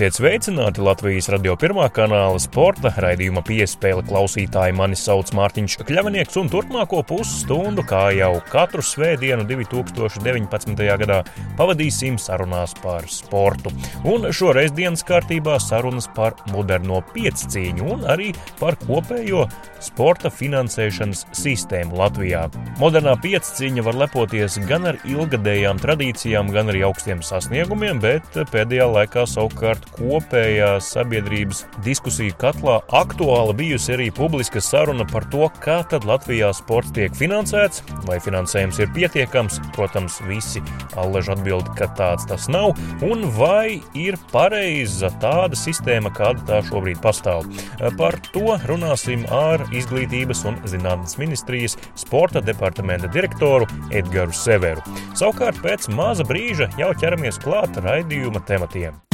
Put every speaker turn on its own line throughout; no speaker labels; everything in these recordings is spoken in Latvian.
Esiet sveicināti Latvijas radio pirmā kanāla sporta raidījuma piespēle klausītāji. Mani sauc Mārtiņš Kļavinieks, un turpmāko pusstundu, kā jau katru svētdienu 2019. gadā, pavadīsim sarunās par sportu. Un šoreiz dienas kārtībā sarunas par moderno piecīņu un arī par kopējo sporta finansēšanas sistēmu Latvijā. Modernā piecīņa var lepoties gan ar ilgadējām tradīcijām, gan arī augstiem sasniegumiem, bet pēdējā laikā savukārt savukārt kopējā sabiedrības diskusiju katlā aktuāla bijusi arī publiska saruna par to, kā tad Latvijā sports tiek finansēts, vai finansējums ir pietiekams. Protams, visi allež atbild, ka tāds tas nav, un vai ir pareiza tāda sistēma, kāda tā šobrīd pastāv. Par to runāsim ar Izglītības un zinātnes ministrijas sporta departamenta direktoru Edgars Severu. Savukārt pēc maza brīža jau ķeramies klāt raidījuma tematiem.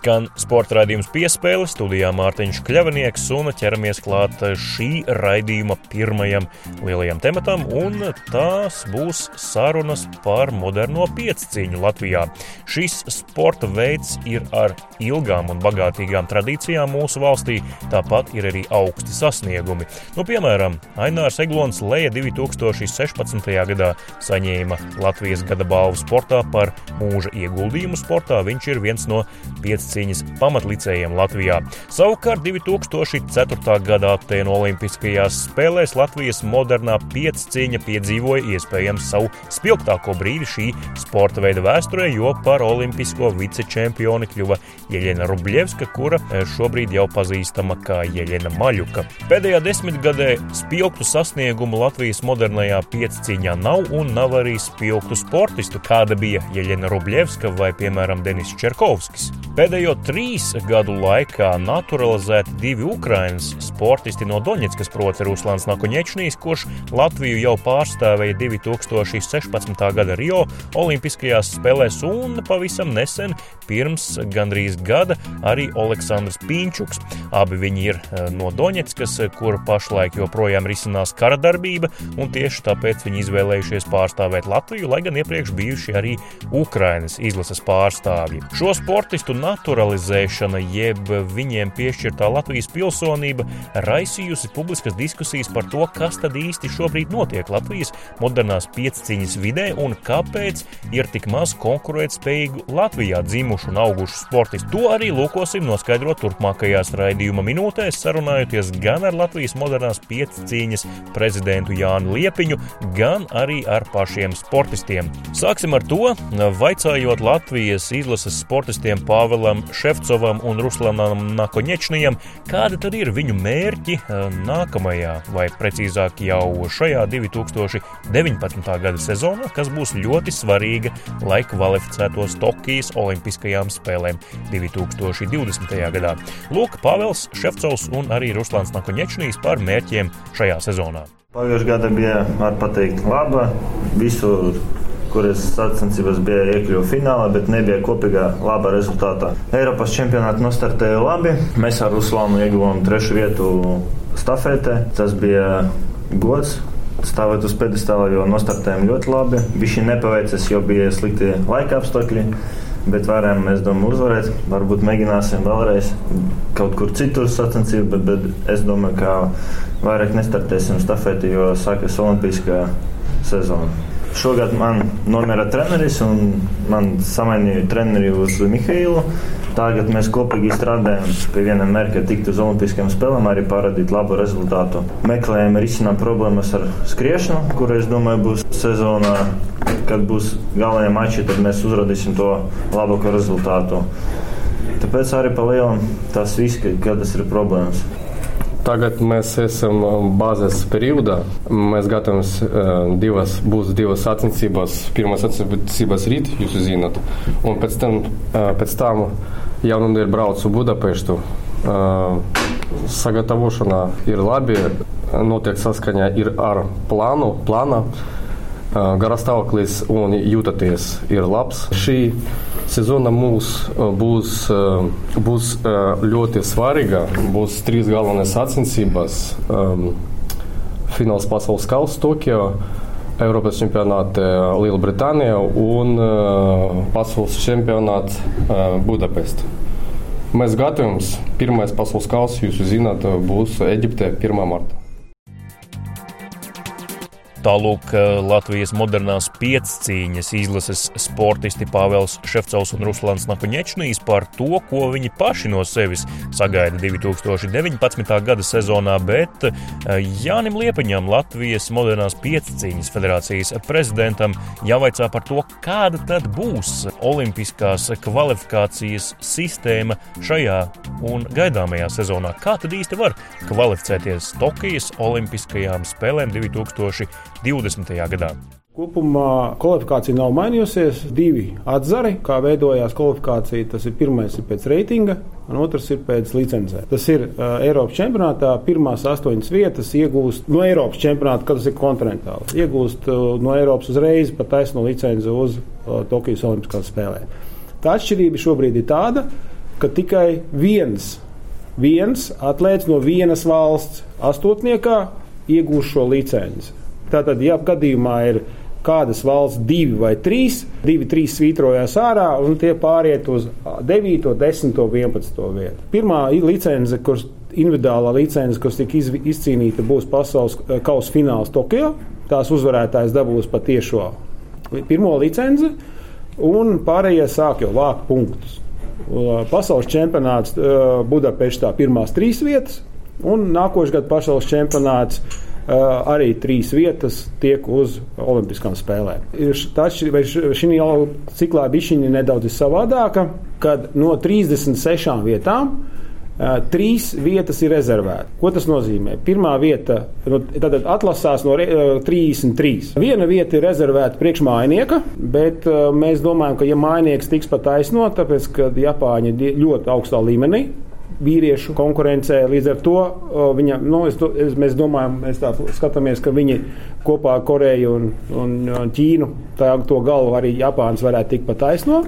Skan sporta raidījums piespēle, studijā Mārtiņš Kļavinieks un ķeramies klāt šī raidījuma pirmajam lielajam tematam, un tās būs sarunas par moderno piecīņu Latvijā. Šis sporta veids ir ar ilgām un bagātīgām tradīcijām mūsu valstī, tāpat ir arī augsti sasniegumi. Nu, piemēram, Ainārs Eglons Leja 2016. gadā saņēma Latvijas gada balvu sportā par mūža ieguldījumu sportā. Viņš ir viens no pieciem cīņas pamatlicējiem Latvijā. Savukārt 2004. gadā Atēnu Olimpiskajās spēlēs Latvijas modernā piecīņa piedzīvoja iespējams savu spilgtāko brīdi šī sporta veida vēsturē, jo par olimpisko vicečempioni kļuva Jeļena Rubļevska, kura e, šobrīd jau pazīstama kā Jeļena Maļuka. Pēdējā desmitgadē spilgtu sasniegumu Latvijas modernajā piecīņā nav un nav arī spilgtu sportistu, kāda bija Jeļena Rubļevska vai, piemēram, Denis Čerkovskis. Pēdējā Pēdējo trīs gadu laikā naturalizēti divi Ukraiņas sportisti no Doņetskas, proti, Ruslāns Nakuņečnīs, kurš Latviju jau pārstāvēja 2016. gada Rio Olimpiskajās spēlēs, un pavisam nesen, pirms gandrīz gada, arī Aleksandrs Pīņčuks. Abi viņi ir eh, no Doņetskas, kur pašlaik joprojām risinās kara darbība, un tieši tāpēc viņi izvēlējušies pārstāvēt Latviju, lai gan iepriekš bijuši arī Ukraiņas izlases pārstāvji. Šo sportistu naturalizēti naturalizēšana, jeb viņiem piešķirtā Latvijas pilsonība, raisījusi publiskas diskusijas par to, kas tad īsti šobrīd notiek Latvijas modernās pieciņas vidē un kāpēc ir tik maz konkurētspējīgu Latvijā dzimušu un augušu sportistu. To arī lūkosim noskaidrot turpmākajās raidījuma minūtēs, sarunājoties gan ar Latvijas modernās pieciņas prezidentu Jānu Liepiņu, gan arī ar pašiem sportistiem. Sāksim ar to, vaicājot Latvijas izlases sportistiem Pāvelam Ivaram Šefcovam un Ruslanam Nakoņečnijam, kāda tad ir viņu mērķi eh, nākamajā, vai precīzāk jau šajā 2019. gada sezonā, kas būs ļoti svarīga, lai kvalificētos Tokijas Olimpiskajām spēlēm 2020. gadā. Lūk, Pāvils Šefcovs un arī Ruslans Nakoņečnijs par mērķiem šajā sezonā.
Pagājušajā gadā bija, var teikt, laba. Visur kuras sacensības bija iekļuvusi finālā, bet nebija kopīgā laba rezultātā. Eiropas čempionātā nostartēja labi. Mēs ar Ruslānu ieguvām trešo vietu stafetē. Tas bija gods. Stāvēt uz pedestāla, jo nostartējām ļoti labi. Viņš nepaveicas, jo bija slikti laika apstākļi. Bet varējām, mēs domājam, uzvarēt. Varbūt mēģināsim vēlreiz kaut kur citur sacensību, bet, bet es domāju, ka vairāk nestartēsim stafeti, jo sākas Olimpiskā sezona. Šogad man nomira treneris, un man samainīja treneri uz Mihailu. Tagad mēs kopīgi strādājam pie viena mērķa, tikt uz Olimpiskajām spēlēm, arī parādīt labu rezultātu. Meklējam risināt problēmas ar skriešanu, kur es domāju būs sezonā. Kad būs galvenie mači, tad mēs uzrādīsim to labāko rezultātu. Tāpēc arī pa lielam tas viss, kad tas ir problēmas.
Tagad mēs esam um, bāzes periodā. Mēs gatavamies uh, divas, būs divas sacensības. Pirmā sacensības rīt, jūs zināt, un pēc tam, uh, pēc tam jaunumdēļ braucu Budapeštu. Uh, sagatavošana ir labi, notiek saskaņā ar plānu. Plāna. garastāvoklis un jūtaties ir labs. Šī sezona mums būs, būs ļoti svarīga. Būs trīs galvenās sacensības. Fināls pasaules kausa Tokijā, Eiropas čempionāte Lielbritānijā un pasaules čempionāts Budapestā. Mēs gatavojamies. Pirmais pasaules kausa, jūs zināt, būs Eģipte 1. martā.
Tālūk Latvijas modernās piecīņas izlases sportisti Pāvils Šefcovs un Ruslans Nakuņečnīs par to, ko viņi paši no sevis sagaida 2019. gada sezonā, bet eh, Jānim Liepaņam, Latvijas modernās piecīņas federācijas prezidentam, jāvaicā par to, kāda tad būs olimpiskās kvalifikācijas sistēma šajā un gaidāmajā sezonā. Kā tad īsti var kvalificēties Tokijas Olimpiskajām spēlēm 2020? 2020. gadā.
Kopumā kvalifikācija nav mainījusies. Divi atzari, kā veidojās kvalifikācija. Tas ir pirmais ir pēc reitinga, un otrs ir pēc licencē. Tas ir uh, Eiropas čempionātā. Pirmās astoņas vietas iegūst no Eiropas čempionāta, kad tas ir kontinentāli. Iegūst uh, no Eiropas uzreiz pat taisno licenci uz uh, Tokijas Olimpiskās spēlēm. Tā atšķirība šobrīd ir tāda, ka tikai viens, viens atlēts no vienas valsts astotniekā iegūst šo licenci. Tātad, ja gadījumā ir kādas valsts divi vai trīs, divi, trīs svītrojās ārā, un tie pāriet uz 9, 10, 11 vietu. Pirmā licence, kuras individuālā licence, kas tika izcīnīta, būs pasaules kausa fināls Tokijā. Tās uzvarētājs dabūs patiešo pirmo licenci, un pārējie sāk jau vākt punktus. Pasaules čempionāts Budapeštā pirmās trīs vietas, un nākošais gads pasaules čempionāts arī trīs vietas tiek uz Olimpiskām spēlēm. Šī ciklā bija nedaudz savādāka, kad no 36 vietām Uh, trīs vietas ir rezervētas. Ko tas nozīmē? Pirmā vieta nu, atlasās no uh, 33. Viena vieta ir rezervēta priekšmājnieka, bet mēs domājam, ka ja mājnieks tiks pat taisnot, tāpēc ka Japāņi ir ļoti augstā līmenī, vīriešu konkurencē. Līdz ar to viņa, nu, es, es, mēs domājam, mēs skatāmies, ka viņi kopā ar Koreju un, un Ķīnu tā, to galvu arī Japāns varētu tikt pa taisno.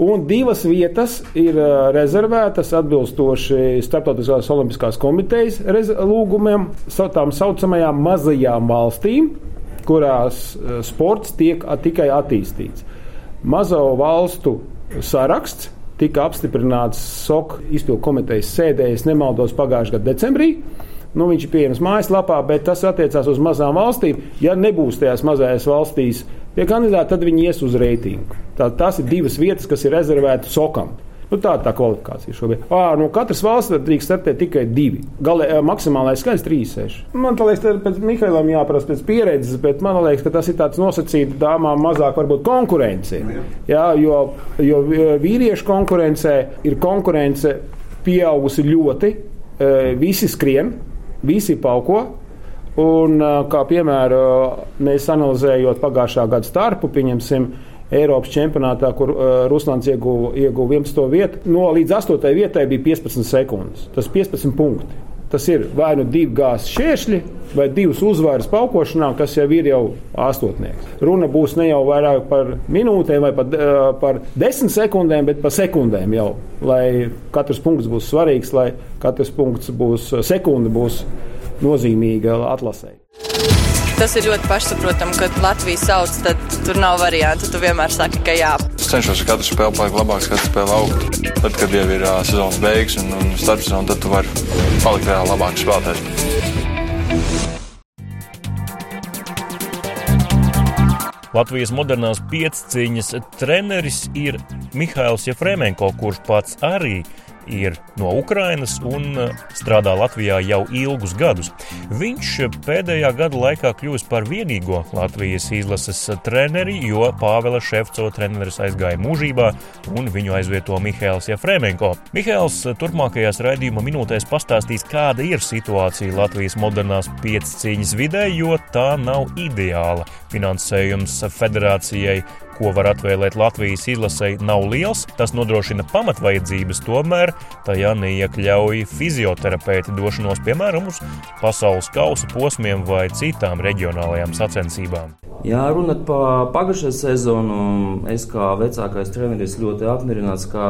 Un divas vietas ir rezervētas atbilstoši Startautiskās Olimpiskās komitejas lūgumiem, tām saucamajām mazajām valstīm, kurās sports tiek tikai attīstīts. Mazo valstu saraksts tika apstiprināts SOK izpildu komitejas sēdē, es nemaldos, pagājušā gada decembrī. Nu, viņš ir pieejams mājaslapā, bet tas attiecās uz mazām valstīm. Ja nebūs tajās mazajās valstīs pie kandidāta, tad viņi ies uz reitingu. Tā, tās ir divas vietas, kas ir rezervētas SOKam. Nu, tā ir tā kvalifikācija šobrīd. À, no katras valsts drīkst startēt tikai divi. Galē, maksimālais skaits - 3,6. Man liekas, tas pēc Mihailam jāprasa pēc pieredzes, bet man liekas, ka tas ir tāds nosacīts dāmām mazāk varbūt konkurence. Jā, jo, jo vīriešu konkurencē ir konkurence pieaugusi ļoti. Visi skrien, visi pauko. Un, kā piemēru, mēs analizējot pagājušā gada starpu, pieņemsim, Eiropas čempionātā, kur uh, Ruslāns ieguva, ieguva 11. vietu. No līdz 8. vietai bija 15 sekundes. Tas 15 punkti. Tas ir vai nu divi gāzes šķēršļi, vai divas uzvaras paukošanā, kas jau ir jau astotnieks. Runa būs ne jau vairāk par minūtēm vai pat, uh, par desmit sekundēm, bet par sekundēm jau. Lai katrs punkts būs svarīgs, lai katrs punkts būs sekunde būs nozīmīga atlasē
tas ir ļoti pašsaprotami, kad Latvija sauc, tad tur nav variantu. Tu vienmēr saki, ka jā.
Es cenšos ar katru spēli palikt labāks, katru spēli augt. Tad, kad jau ir uh, sezonas beigas un, un starpsezona, tad tu vari palikt vēl labāks spēlētājs.
Latvijas modernās pieciņas treneris ir Mihails Jefremenko, kurš pats arī ir ir no Ukrainas un uh, strādā Latvijā jau ilgus gadus. Viņš pēdējā gada laikā kļūst par vienīgo Latvijas izlases treneri, jo Pāvela Šefco treneris aizgāja mūžībā un viņu aizvieto Mihails Jefremenko. Mihails turpmākajās raidījuma minūtēs pastāstīs, kāda ir situācija Latvijas modernās piecīņas vidē, jo tā nav ideāla. Finansējums federācijai ko var atvēlēt Latvijas izlasei, nav liels. Tas nodrošina pamatvajadzības, tomēr tajā neiekļauj fizioterapeiti došanos, piemēram, uz pasaules kausa posmiem vai citām reģionālajām sacensībām.
Jā, runāt par pagājušā sezonu. Es kā vecākais treneris ļoti apmierināts, kā,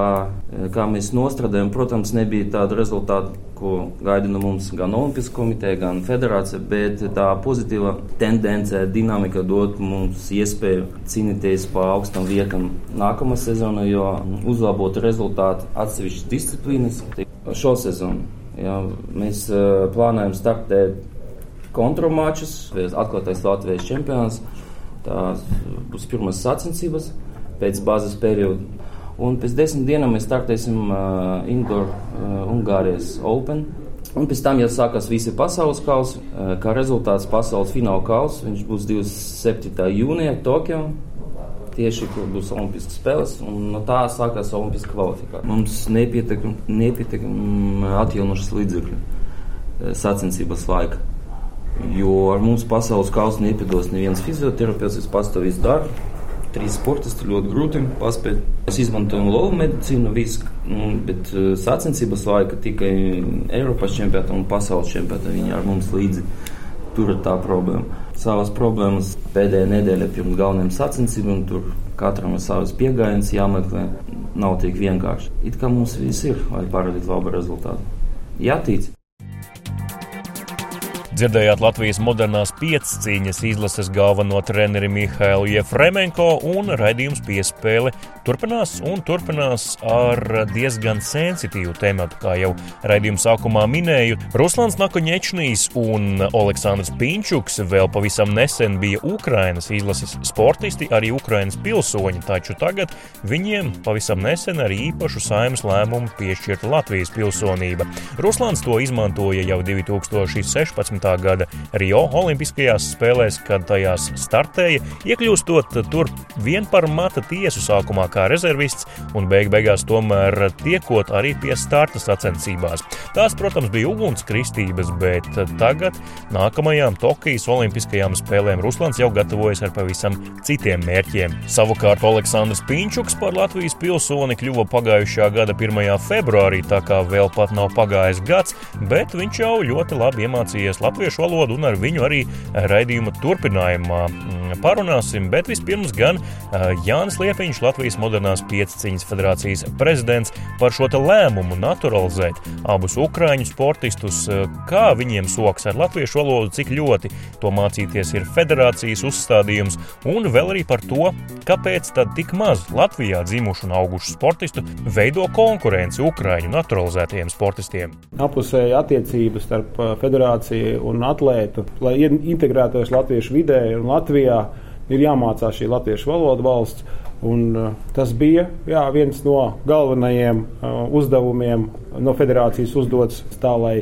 kā mēs nostādījām. Protams, nebija tāda rezultāta, ko gaida no mums gan Olimpiskā komiteja, gan federācija, bet tā pozitīva tendence, dinamika dod mums iespēju cīnīties par augstam vietam nākamā sezonā, jo uzlabot rezultātu atsevišķas disciplīnas šo sezonu. Jā, mēs uh, plānojam startēt kontramačus, atklātais Latvijas čempionāts. Tās būs pirmās sacensības pēc bāzes perioda. Un pēc desmit dienām mēs startēsim uh, Indoor uh, Ungārijas Open. Un pēc tam jau sākās visi pasaules kausi. Uh, kā rezultāts pasaules fināla kausa. Viņš būs 27. jūnijā Tokijā. Tieši tur būs Olimpiskas spēles, un no tā sākās Olimpiskā kvalifikācija. Mums nepietiekami nepietiekam atjaunošas līdzekļi uh, sacensības laika. Jo ar mums pasaules kausa nepiedos neviens fizioterapeits, to visu daru. Trīs sportisti ļoti grūti paspēt. Mēs izmantojam lovu medicīnu, visu, nu, bet uh, sacensības laika tikai Eiropas čempionātā un pasaules čempionātā viņi ar mums līdzi. Tur ir tā problēma. Savas problēmas pēdējā nedēļa pirms galvenajām sacensībām, tur katram ir savs pieejams, jāmeklē. Nav tik vienkārši. It kā mums viss ir, lai parādītu labu rezultātu. Jātic!
Dzirdējāt Latvijas modernās piecīņas izlases galveno treneri Mihālu Jefremenko un raidījums piespēle turpinās un turpinās ar diezgan sensitīvu tematu, kā jau raidījuma sākumā minēju. Ruslans Nakoņečnīs un Aleksandrs Pinčuks vēl pavisam nesen bija Ukrainas izlases sportisti, arī Ukrainas pilsoņi, taču tagad viņiem pavisam nesen arī īpašu saimnes lēmumu piešķirta Latvijas pilsonība. Ruslans to izmantoja jau 2016 gada Rio Olimpiskajās spēlēs, kad tajās startēja, iekļūstot tur vien par mata tiesu sākumā kā rezervists un beig beigās tomēr tiekot arī pie starta sacensībās. Tās, protams, bija ugunskristības, bet tagad nākamajām Tokijas Olimpiskajām spēlēm Ruslans jau gatavojas ar pavisam citiem mērķiem. Savukārt Aleksandrs Pinčuks par Latvijas pilsoni kļuva pagājušā gada 1. februārī, tā kā vēl pat nav pagājis gads, bet viņš jau ļoti labi iemācījies Latvijas latviešu valodu, un ar viņu arī raidījuma turpinājumā mm, parunāsim. Bet vispirms gan Jānis Liepiņš, Latvijas modernās pieciņas federācijas prezidents, par šo lēmumu naturalizēt abus ukrāņu sportistus, kā viņiem soks ar latviešu valodu, cik ļoti to mācīties ir federācijas uzstādījums, un vēl arī par to, kāpēc tad tik maz Latvijā dzimušu un augušu sportistu veido konkurenci ukrāņu naturalizētajiem sportistiem.
Apusēja attiecības starp federāciju un atlētu, lai integrētos latviešu vidē un Latvijā, ir jāmācās šī latviešu valoda valsts. Un, uh, tas bija jā, viens no galvenajiem uh, uzdevumiem no federācijas uzdots tā, lai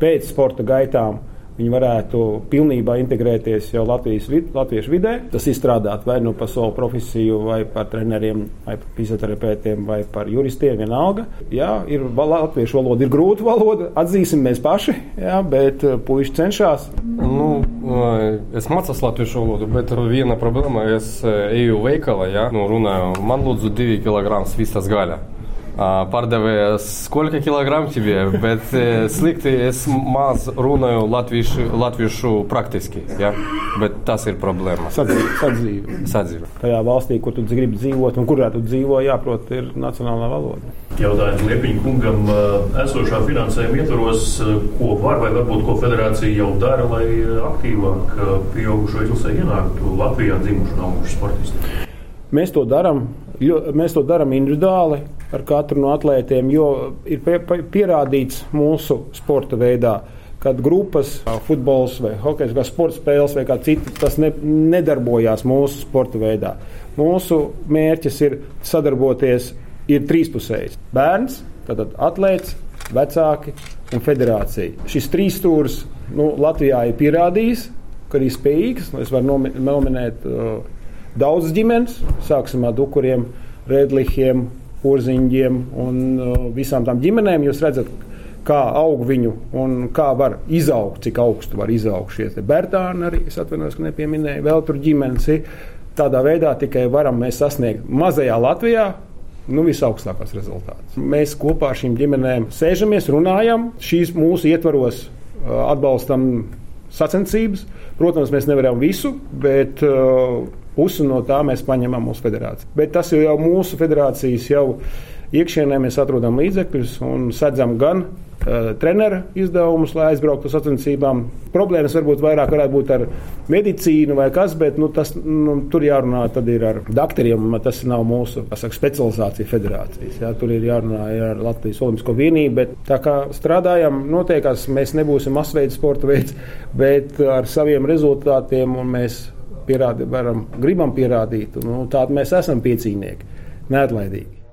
pēc sporta gaitām uh, viņi varētu pilnībā integrēties jau Latvijas vid, latviešu vidē. Tas izstrādāt vai nu par savu profesiju, vai par treneriem, vai par fizioterapeitiem, vai par juristiem, vienalga. Jā, ir latviešu valoda, ir grūta valoda, atzīsim mēs paši, jā, bet uh, puiši cenšas.
Nu, es mācos latviešu valodu, bet ir viena problēma. Es uh, eju veikalā, ja, nu, runāju, man lūdzu divi kilograms vistas gaļa Pārdevējs, koliko kilogramu тебе, bet slikti es maz runāju latviešu, latviešu praktiski. Ja? Bet tas ir problēma.
Sadzīve. Sadzīve.
Sadzīve.
Tajā valstī, kur tu gribi dzīvot un kurā tu dzīvo, jāprot, ir nacionālā valoda.
Jautājums Liepiņa kungam esošā finansējuma ietvaros, ko var vai varbūt ko federācija jau dara, lai aktīvāk pieaugušo izlasē ienāktu Latvijā dzimuši un auguši sportisti?
Mēs to darām. Mēs to darām individuāli ar katru no atlētiem, jo ir pierādīts mūsu sporta veidā, kad grupas, futbols vai hokeja, vai sporta spēles vai kā citi, tas ne, nedarbojās mūsu sporta veidā. Mūsu mērķis ir sadarboties, ir trīspusējs. Bērns, tātad atlēts, vecāki un federācija. Šis trīs stūris nu, Latvijā ir pierādījis, ka ir spējīgs. Es varu nominēt uh, daudzas ģimenes, sāksim ar dukuriem, redlihiem, porziņģiem un uh, visām tām ģimenēm. Jūs redzat, kā aug viņu un kā var izaugt, cik augstu var izaugt šie bērni. Arī es atvainojos, ka nepieminēju, vēl tur ģimenes ir. tādā veidā tikai varam mēs sasniegt mazajā Latvijā. Nu, visaugstākos rezultātus. Mēs kopā ar šīm ģimenēm sēžamies, runājam, šīs mūsu ietvaros atbalstam sacensības. Protams, mēs nevaram visu, bet uh, pusi no tā mēs paņemam mūsu federāciju. Bet tas ir jau mūsu federācijas jau iekšienē mēs atrodam līdzekļus un sadzam gan uh, treneru izdevumus, lai aizbrauktu uz sacensībām. Problēmas varbūt vairāk varētu būt ar medicīnu vai kas, bet nu, tas, nu, tur jārunā ar doktoriem. Tas nav mūsu saka, specializācija federācijas. Jā, tur ir jārunā ar Latvijas Olimpisko vienību. Bet tā kā strādājam, noteikās mēs nebūsim masveida sporta veids, bet ar saviem rezultātiem mēs pierādi, varam, gribam pierādīt. Nu, Tādi mēs esam piecīnieki, neatlaidīgi.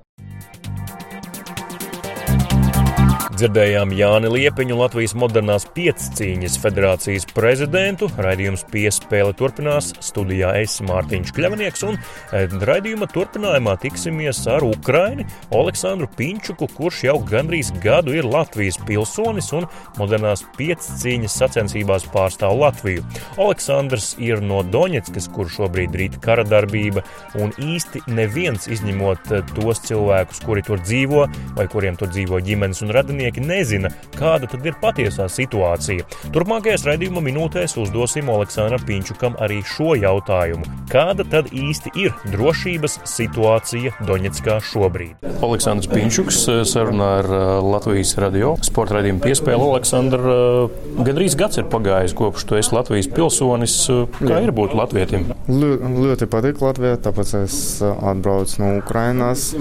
Dzirdējām Jāni Liepiņu, Latvijas modernās piecīņas federācijas prezidentu. Raidījums piespēle turpinās. Studijā es Mārtiņš Kļavnieks un e, raidījuma turpinājumā tiksimies ar Ukraini Aleksandru Pinčuku, kurš jau gandrīz gadu ir Latvijas pilsonis un modernās piecīņas sacensībās pārstāv Latviju. Aleksandrs ir no Doņetskas, kur šobrīd rīt kara darbība, un īsti neviens izņemot e, tos cilvēkus, kuri tur dzīvo vai kuriem tur dzīvo ģimenes un radinieki dalībnieki nezina, kāda tad ir patiesā situācija. Turpmākajās raidījuma minūtēs uzdosim Aleksandram Pinčukam arī šo jautājumu. Kāda tad īsti ir drošības situācija Doņetskā šobrīd? Aleksandrs Pinčuks eh, sarunā ar eh, Latvijas radio sporta raidījumu piespēli. Aleksandra, eh, gandrīz gads ir pagājis kopš tu esi Latvijas pilsonis. Kā ir būt latvietim?
Ļoti patīk Latvijā, tāpēc es atbraucu no Ukrainas.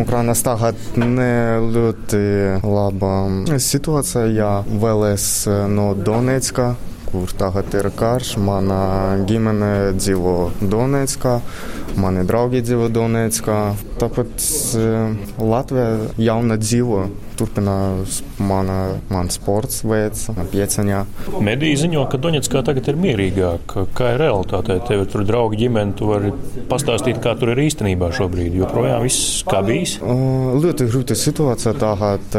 Ukrainas tagad ne ļoti labi laba situācija. Jā, vēl es no Donetska, kur tagad ir karš. Mana ģimene dzīvo Donetskā, Mani draugi dzīvo Donētskā. Tāpat Latvijā jauna dzīvo. Turpinās mana, man sports veids, pieceņā.
Mediji ziņo, ka Donētskā tagad ir mierīgāk. Kā ir realitāte? Tev ir tur draugi, ģimene, tu vari pastāstīt, kā tur ir īstenībā šobrīd. Joprojām viss kā bijis?
Ļoti grūta situācija. Tagad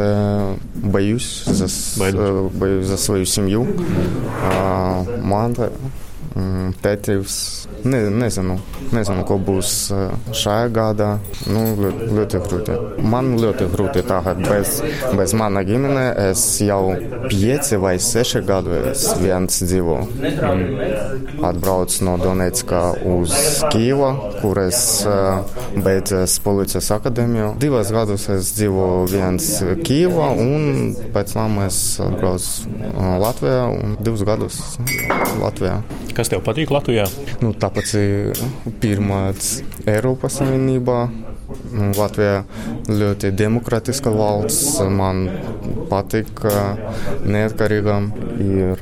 baidos za, baidos za savu simju. Man tētis Ne, nezinu, nezinu, ko būs šajā gadā. Nu, ļoti grūti. Man ļoti grūti tagad bez, bez mana ģimene. Es jau pieci vai seši gadu viens dzīvoju. Atbraucu no Donetska uz Kīvu, kur es beidzu policijas akadēmiju. Divas gadus es dzīvoju viens Kīvā, un pēc tam es atbraucu Latvijā un divus gadus Latvijā.
Kas tev patīk Latvijā?
Nu, tāpēc pirmāts Eiropas Savienībā. Latvija ļoti demokratiska valsts. Man patīk, ka neatkarīgam ir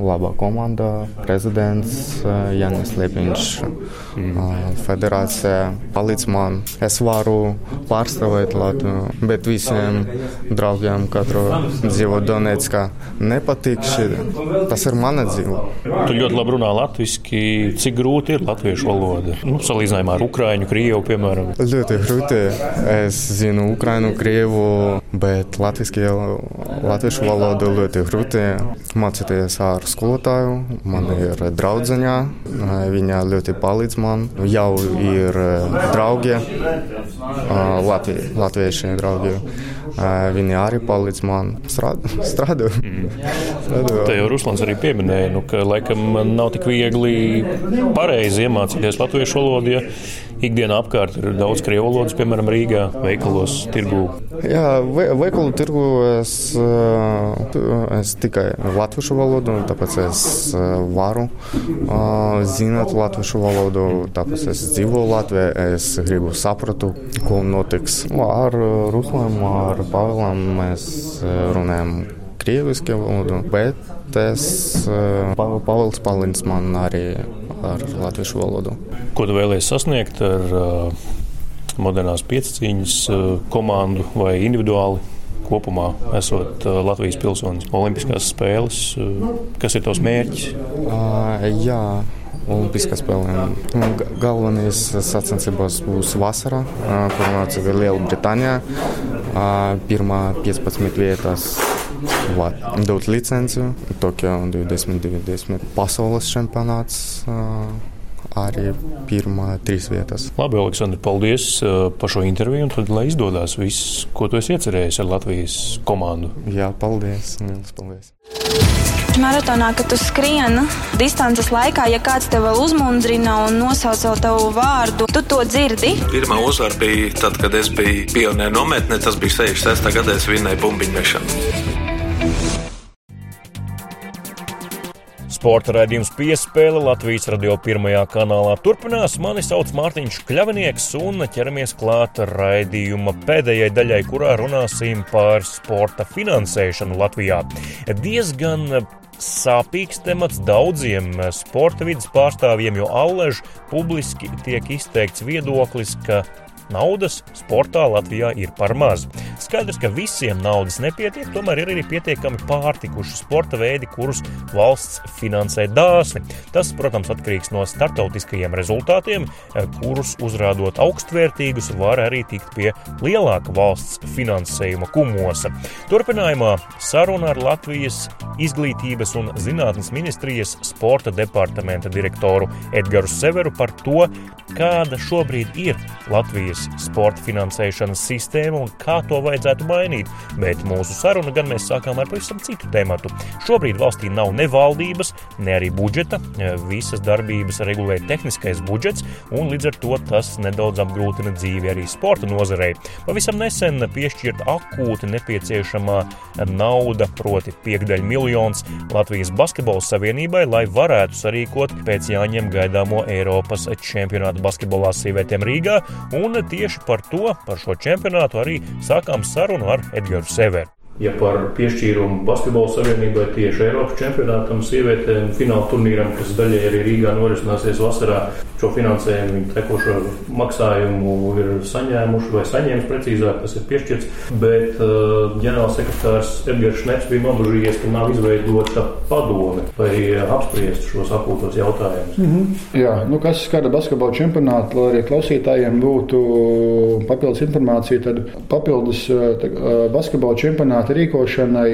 laba komanda, prezidents Janis Lepiņš, federācija palīdz man. Es varu pārstāvēt Latviju, bet visiem draugiem, katru dzīvo Donetskā, nepatīk šī. Tas ir mana dzīve.
Tu ļoti labi runā latviski. Cik grūti ir latviešu valoda? Nu, salīdzinājumā ar Ukraiņu, Krievu, piemēram.
Ļoti grūti. Es zinu Ukraiņu, Krievu, bet latviski, latviešu valodu ļoti grūti mācīties ar skolotāju. Man ir draudzeņa, viņa ļoti palīdz man. Jau ir draugi, Latvi, latvieši draugi. Viņi arī palīdz man strādāt.
Te jau Ruslans arī pieminēja, nu, ka laikam nav tik viegli pareizi iemācīties latviešu valodu. Ja ikdienā apkārt ir daudz krievu valodas, piemēram, Rīgā, veikalos, tirgū.
Jā, ve veikalu tirgu es, es tikai latviešu valodu, tāpēc es varu zināt latviešu valodu, tāpēc es dzīvoju Latvijā, es gribu sapratu, ko notiks. Ar Ruslām, ar Pāvēlām mēs runājam krieviski valodu, bet es Pāvils palīdz man arī ar latviešu valodu.
Ko tu vēlējies sasniegt ar modernās piecīņas uh, komandu vai individuāli? Kopumā esot Latvijas pilsonis, Olimpiskās spēles, kas ir tavs mērķis?
Uh, jā, Olimpiskās spēlēm. Galvenais sacensībās būs vasarā, uh, kur nāca Lielbritānijā. Uh, pirmā 15 vietas var dot licenciju. Tokio 2020 pasaules čempionāts arī pirmā trīs vietas.
Labi, Aleksandr, paldies par šo interviju. Tad, lai izdodas viss, ko tu esi iecerējis ar Latvijas komandu.
Jā, paldies. Lielas paldies.
Maratonā, kad tu skrieni distances laikā, ja kāds tev uzmundrina un nosauc tavu vārdu, tu to dzirdi.
Pirmā uzvara bija tad, kad es biju pionieru nometnē. Tas bija 66. gadā, es vinnēju bumbiņu mešanu.
Sporta raidījums piespēle Latvijas radio pirmajā kanālā turpinās. Mani sauc Mārtiņš Kļavinieks un ķeramies klāt raidījuma pēdējai daļai, kurā runāsim par sporta finansēšanu Latvijā. Diezgan sāpīgs temats daudziem sporta vidas pārstāvjiem, jo allaž publiski tiek izteikts viedoklis, ka Naudas sportā Latvijā ir par maz. Skaidrs, ka visiem naudas nepietiek, tomēr ir arī pietiekami pārtikuši sporta veidi, kurus valsts finansē dāsni. Tas, protams, atkarīgs no startautiskajiem rezultātiem, eh, kurus uzrādot augstvērtīgus, var arī tikt pie lielāka valsts finansējuma kumosa. Turpinājumā saruna ar Latvijas izglītības un zinātnes ministrijas sporta departamenta direktoru Edgars Severu par to, kāda šobrīd ir Latvijas sporta finansēšanas sistēma un kā to vajadzētu mainīt. Bet mūsu sarunu gan mēs sākām ar pavisam citu tematu. Šobrīd valstī nav ne valdības, ne arī budžeta. Visas darbības regulē tehniskais budžets, un līdz ar to tas nedaudz apgrūtina dzīvi arī sporta nozarei. Pavisam nesen piešķirta akūti nepieciešamā nauda, proti, piekdaļa miljons Latvijas Basketbola Savienībai, lai varētu sarīkot pēc jāņem gaidāmo Eiropas čempionātu basketbolā sievietēm Rīgā, un tieši par to, par šo čempionātu arī sākām sarunu ar Edgars Severu
ja par piešķīrumu basketbola savienībai tieši Eiropas čempionātam, sievietēm, fināla turnīram, kas daļai arī Rīgā norisināsies vasarā. Šo finansējumu viņi tekošo maksājumu ir saņēmuši vai saņēmis precīzāk, tas ir piešķirts. Bet uh, ģenerālsekretārs Edgars Šnets bija nobežījies, ka nav izveidota padome, lai apspriestu šos akūtos jautājumus.
Mm -hmm. Jā, nu kas skata basketbola čempionātu, lai arī klausītājiem būtu papildus informācija, tad papildus tā, basketbola čempionātu čempionāta rīkošanai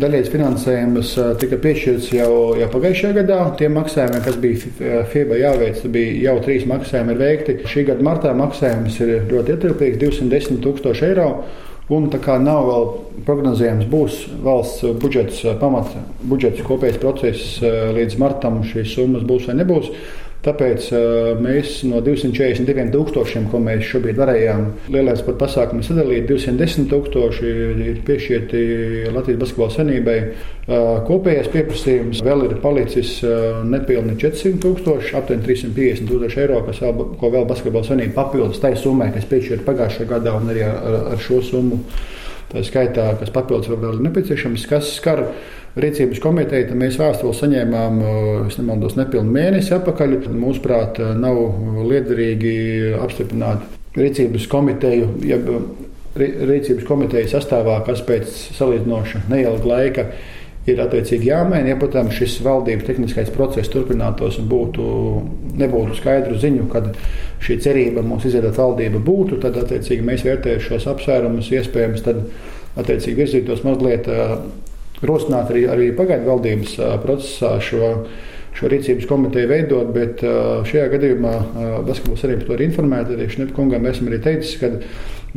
daļējas finansējums tika piešķirts jau, jau pagājušajā gadā. Tiem maksājumiem, kas bija FIBA jāveic, bija jau trīs maksājumi veikti. Šī gada martā maksājums ir ļoti ietilpīgs - 210 tūkstoši eiro. Un tā kā nav vēl prognozējams, būs valsts budžets, pamata budžets kopējais process līdz martam, šīs summas būs vai nebūs. Tāpēc mēs no 242 tūkstošiem, ko mēs šobrīd varējām lielais pat pasākumu sadalīt, 210 tūkstoši ir piešķirti Latvijas basketbola senībai. Kopējais pieprasījums vēl ir palicis nepilni 400 tūkstoši, aptuveni 350 tūkstoši eiro, vēl, ko vēl basketbola senība papildus tai summai, kas piešķirta pagājušajā gadā un arī ar, ar šo summu. Tā skaitā, kas papildus vēl ir nepieciešams, kas skar rīcības komiteju, tad mēs vēstuli saņēmām, es nemaldos, nepilnu mēnesi atpakaļ. Mūsuprāt, nav liederīgi apstiprināt rīcības komiteju, jeb rīcības komiteju sastāvā, kas pēc salīdzinoši neilga laika ir attiecīgi jāmaina. Ja, protams, šis valdības tehniskais process turpinātos un būtu, nebūtu skaidru ziņu, kad šī cerība mums izveidot valdību būtu, tad attiecīgi mēs vērtējam šos apsvērumus, iespējams, tad attiecīgi virzītos mazliet rosināt arī, arī pagaidu valdības procesā šo, šo rīcības komiteju veidot, bet šajā gadījumā Basketbola arī par to ir informēta. Arī Šnetkungam esmu arī teicis, ka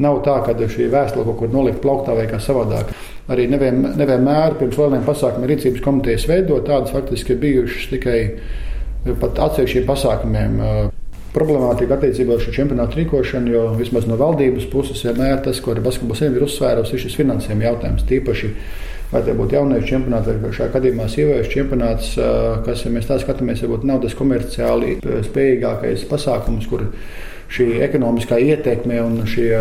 nav tā, ka šī vēstule kaut kur nolikt plauktā vai kā savādāk. Arī nevien, nevienmēr pirms lieliem pasākumiem rīcības komitejas veidot, tādas faktiski bijušas tikai pat atsevišķiem pasākumiem problemātika attiecībā uz šo čempionātu rīkošanu, jo vismaz no valdības puses vienmēr tas, ko Basketbola Savienība ir uzsvērusi, ir šis finansējuma jautājums. Tīpaši vai tie būtu jauniešu čempionāts, vai šajā gadījumā sieviešu čempionāts, kas, ja mēs tā skatāmies, varbūt nav tas komerciāli spējīgākais pasākums, kur šī ekonomiskā ietekme un šie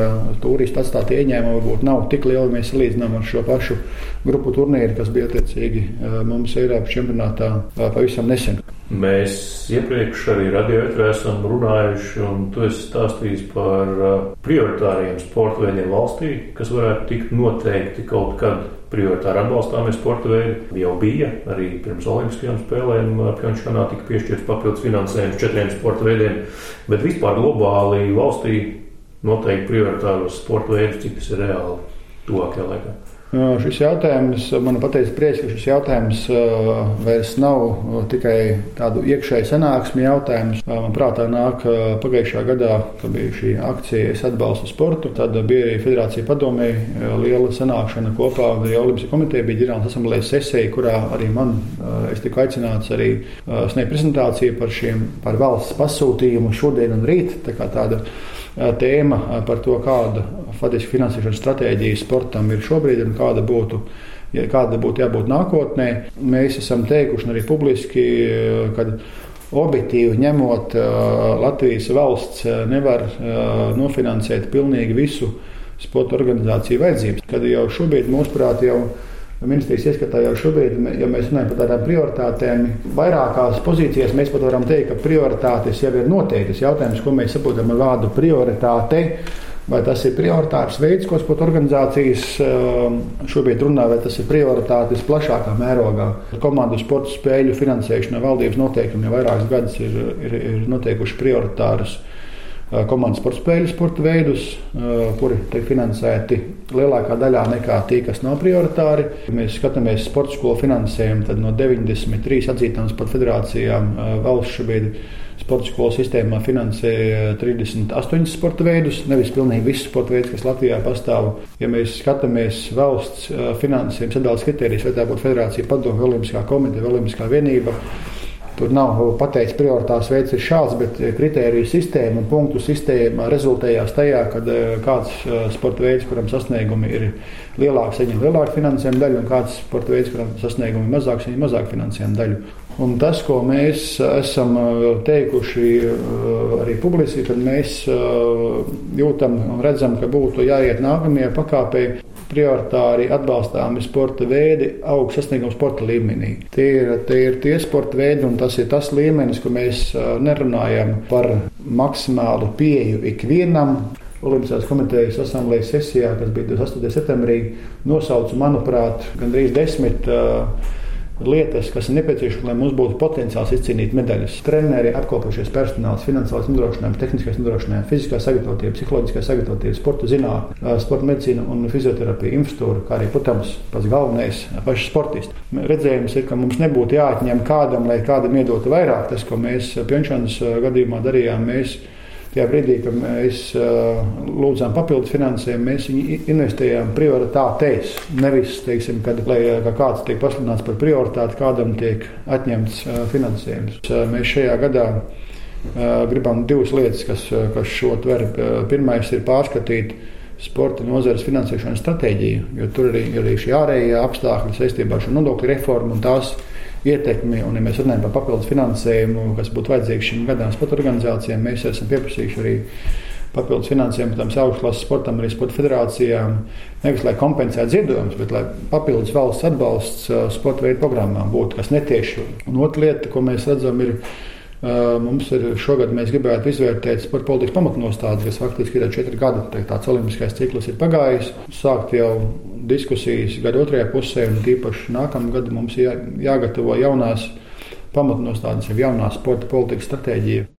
turistu atstātie ieņēmumi varbūt nav tik lieli, ja mēs salīdzinām ar šo pašu grupu turnīru, kas bija attiecīgi mums Eiropas čempionātā pavisam nesen.
Mēs iepriekš arī radioetrā esam runājuši, un tu esi stāstījis par prioritāriem sporta veidiem valstī, kas varētu tikt noteikti kaut kad prioritāri atbalstāmie sporta veidi. Jau bija arī pirms Olimpiskajām spēlēm Pjončānā tika piešķirts papildus finansējums četriem sporta veidiem, bet vispār globāli valstī noteikti prioritāros sporta veidus, cik tas ir reāli tuvākajā laikā.
Šis jautājums, man pateica prieks, ka šis jautājums vairs nav tikai tādu iekšēju sanāksmi jautājums. Man prātā nāk pagājušā gadā, kad bija šī akcija Es atbalstu sportu, tad bija arī federācija padomē liela sanākšana kopā ar Olimpiskā komiteju, bija ģenerāla asamblējas sesija, kurā arī man, es tiku aicināts arī sniegt prezentāciju par šiem, par valsts pasūtījumu šodien un rīt. Tā kā tāda tēma par to, kāda faktiski finansēšanas stratēģija sportam ir šobrīd un kāda būtu. Kāda būtu jābūt nākotnē, mēs esam teikuši arī publiski, ka objektīvi ņemot, Latvijas valsts nevar nofinansēt pilnīgi visu sporta organizāciju vajadzības. Kad jau šobrīd, mūsuprāt, jau ir Ministrijas ieskatā jau šobrīd, ja mēs runājam par tādām prioritātēm, vairākās pozīcijās mēs pat varam teikt, ka prioritātes jau ir noteiktas. Jautājums, ko mēs saprotam ar vārdu prioritāte. Vai tas ir prioritārs veids, ko sporta organizācijas um, šobrīd runā, vai tas ir prioritātes plašākā mērogā? Komandu sporta spēļu finansēšana valdības noteikumi jau vairākus gadus ir, ir, ir noteikuši prioritārus komandas sporta spēļu sporta veidus, kuri tiek finansēti lielākā daļā nekā tie, kas nav prioritāri. Ja mēs skatāmies sporta skolu finansējumu, tad no 93 atzītām sporta federācijām valsts šobrīd sporta skolu sistēmā finansē 38 sporta veidus, nevis pilnīgi visus sporta veidus, kas Latvijā pastāv. Ja mēs skatāmies valsts finansējuma sadalījuma kritērijas, vai tā būtu federācija, padomu, olimpiskā komiteja, olimpiskā vienība Tur nav pateikts, prioritārs veids ir šāds, bet kritēriju sistēma un punktu sistēma rezultējās tajā, ka eh, kāds eh, sporta veids, kuram sasniegumi ir lielāki, saņem lielāku finansējumu daļu, un kāds sporta veids, kuram sasniegumi ir mazāki, saņem mazāku finansējumu daļu. Un tas, ko mēs esam eh, teikuši arī publiski, kad mēs jūtam un redzam, ka būtu jāiet nākamajā pakāpē, prioritāri atbalstāmi sporta veidi augstu sasniegumu sporta līmenī. Tie ir, tie ir tie sporta veidi, un tas ir tas līmenis, kur mēs nerunājam par maksimālu pieeju ikvienam. Olimpiskās komitejas asamblējas sesijā, kas bija 28. septembrī, nosauca, manuprāt, gandrīz desmit uh, lietas, kas ir nepieciešamas, lai mums būtu potenciāls izcīnīt medaļas. Treneri, apkopojušies personāls, finansiālais nodrošinājums, tehniskais nodrošinājums, fiziskā sagatavotība, psiholoģiskā sagatavotība, sporta zinātnē, sporta medicīna un fizioterapija, infrastruktūra, kā arī, protams, pats galvenais - paši sportisti. Redzējums ir, ka mums nebūtu jāatņem kādam, lai kādam iedotu vairāk. Tas, ko mēs Pjončānas gadījumā darījām, mēs Tajā brīdī, kad mēs uh, lūdzām papildus finansējumu, mēs investējām prioritātēs. Nevis, teiksim, kad lai, ka kāds tiek pasludināts par prioritāti, kādam tiek atņemts uh, finansējums. Uh, mēs šajā gadā gribam divas lietas, kas, kas šo tver. Pirmais ir pārskatīt sporta nozares finansēšanas stratēģiju, jo tur arī arī šī ārējā apstākļa saistībā ar šo nodokļu reformu un tās ietekmi. Un, ja mēs runājam par papildus finansējumu, kas būtu vajadzīgs šim gadam sporta organizācijām, mēs esam pieprasījuši arī papildus finansējumu tam augstklases sportam, arī sporta federācijām. Nevis lai kompensētu ziedojumus, bet lai papildus valsts atbalsts uh, sporta veidu programmām būtu kas netieši. Un otra lieta, ko mēs redzam, ir Mums ir šogad mēs gribētu izvērtēt sporta politikas pamatnostādes, kas faktiski ir četri gadi. Tāds olimpiskais cikls ir pagājis. Sākt jau diskusijas gada otrajā pusē, un tīpaši nākamā gada mums jā, jāgatavo jaunās pamatnostādes, jau jaunā sporta politikas stratēģija.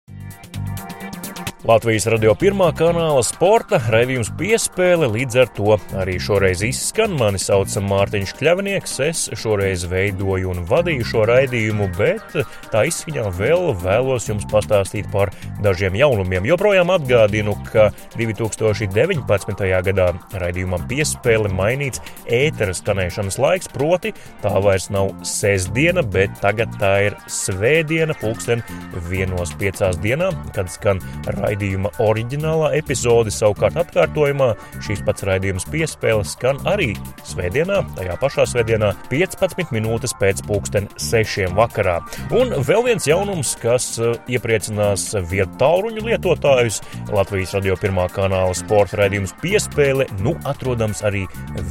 Latvijas radio pirmā kanāla sporta raidījums piespēle līdz ar to arī šoreiz izskan. Mani sauc Mārtiņš Kļavnieks, es šoreiz veidoju un vadīju šo raidījumu, bet tā izskaņā vēl vēlos jums pastāstīt par dažiem jaunumiem. Joprojām atgādinu, ka 2019. gadā raidījumam piespēle mainīts ētera skanēšanas laiks, proti tā vairs nav sestdiena, bet tagad tā ir svētdiena pulksten vienos piecās dienā, kad skan raidījums raidījuma oriģinālā epizode, savukārt atkārtojumā šīs pats raidījums piespēles skan arī svētdienā, tajā pašā svētdienā, 15 minūtes pēc pulksten 6 vakarā. Un vēl viens jaunums, kas uh, iepriecinās vietu tālruņu lietotājus, Latvijas radio pirmā kanāla sporta raidījums piespēle, nu atrodams arī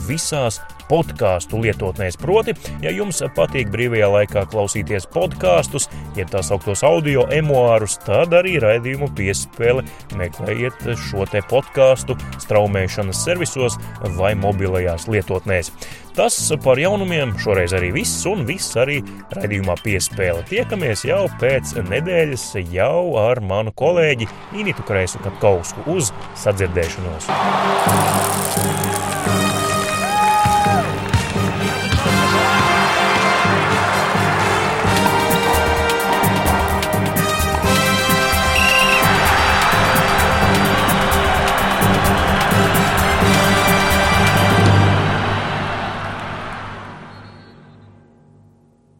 visās podkāstu lietotnēs. Proti, ja jums patīk brīvajā laikā klausīties podkāstus, jeb tā sauktos audio emuārus, tad arī raidījumu piespēle meklējiet šo te podkāstu straumēšanas servisos vai mobilajās lietotnēs. Tas par jaunumiem šoreiz arī viss, un viss arī raidījumā piespēle. Tiekamies jau pēc nedēļas, jau ar manu kolēģi Initu Kreisu Katkausku uz sadzirdēšanos.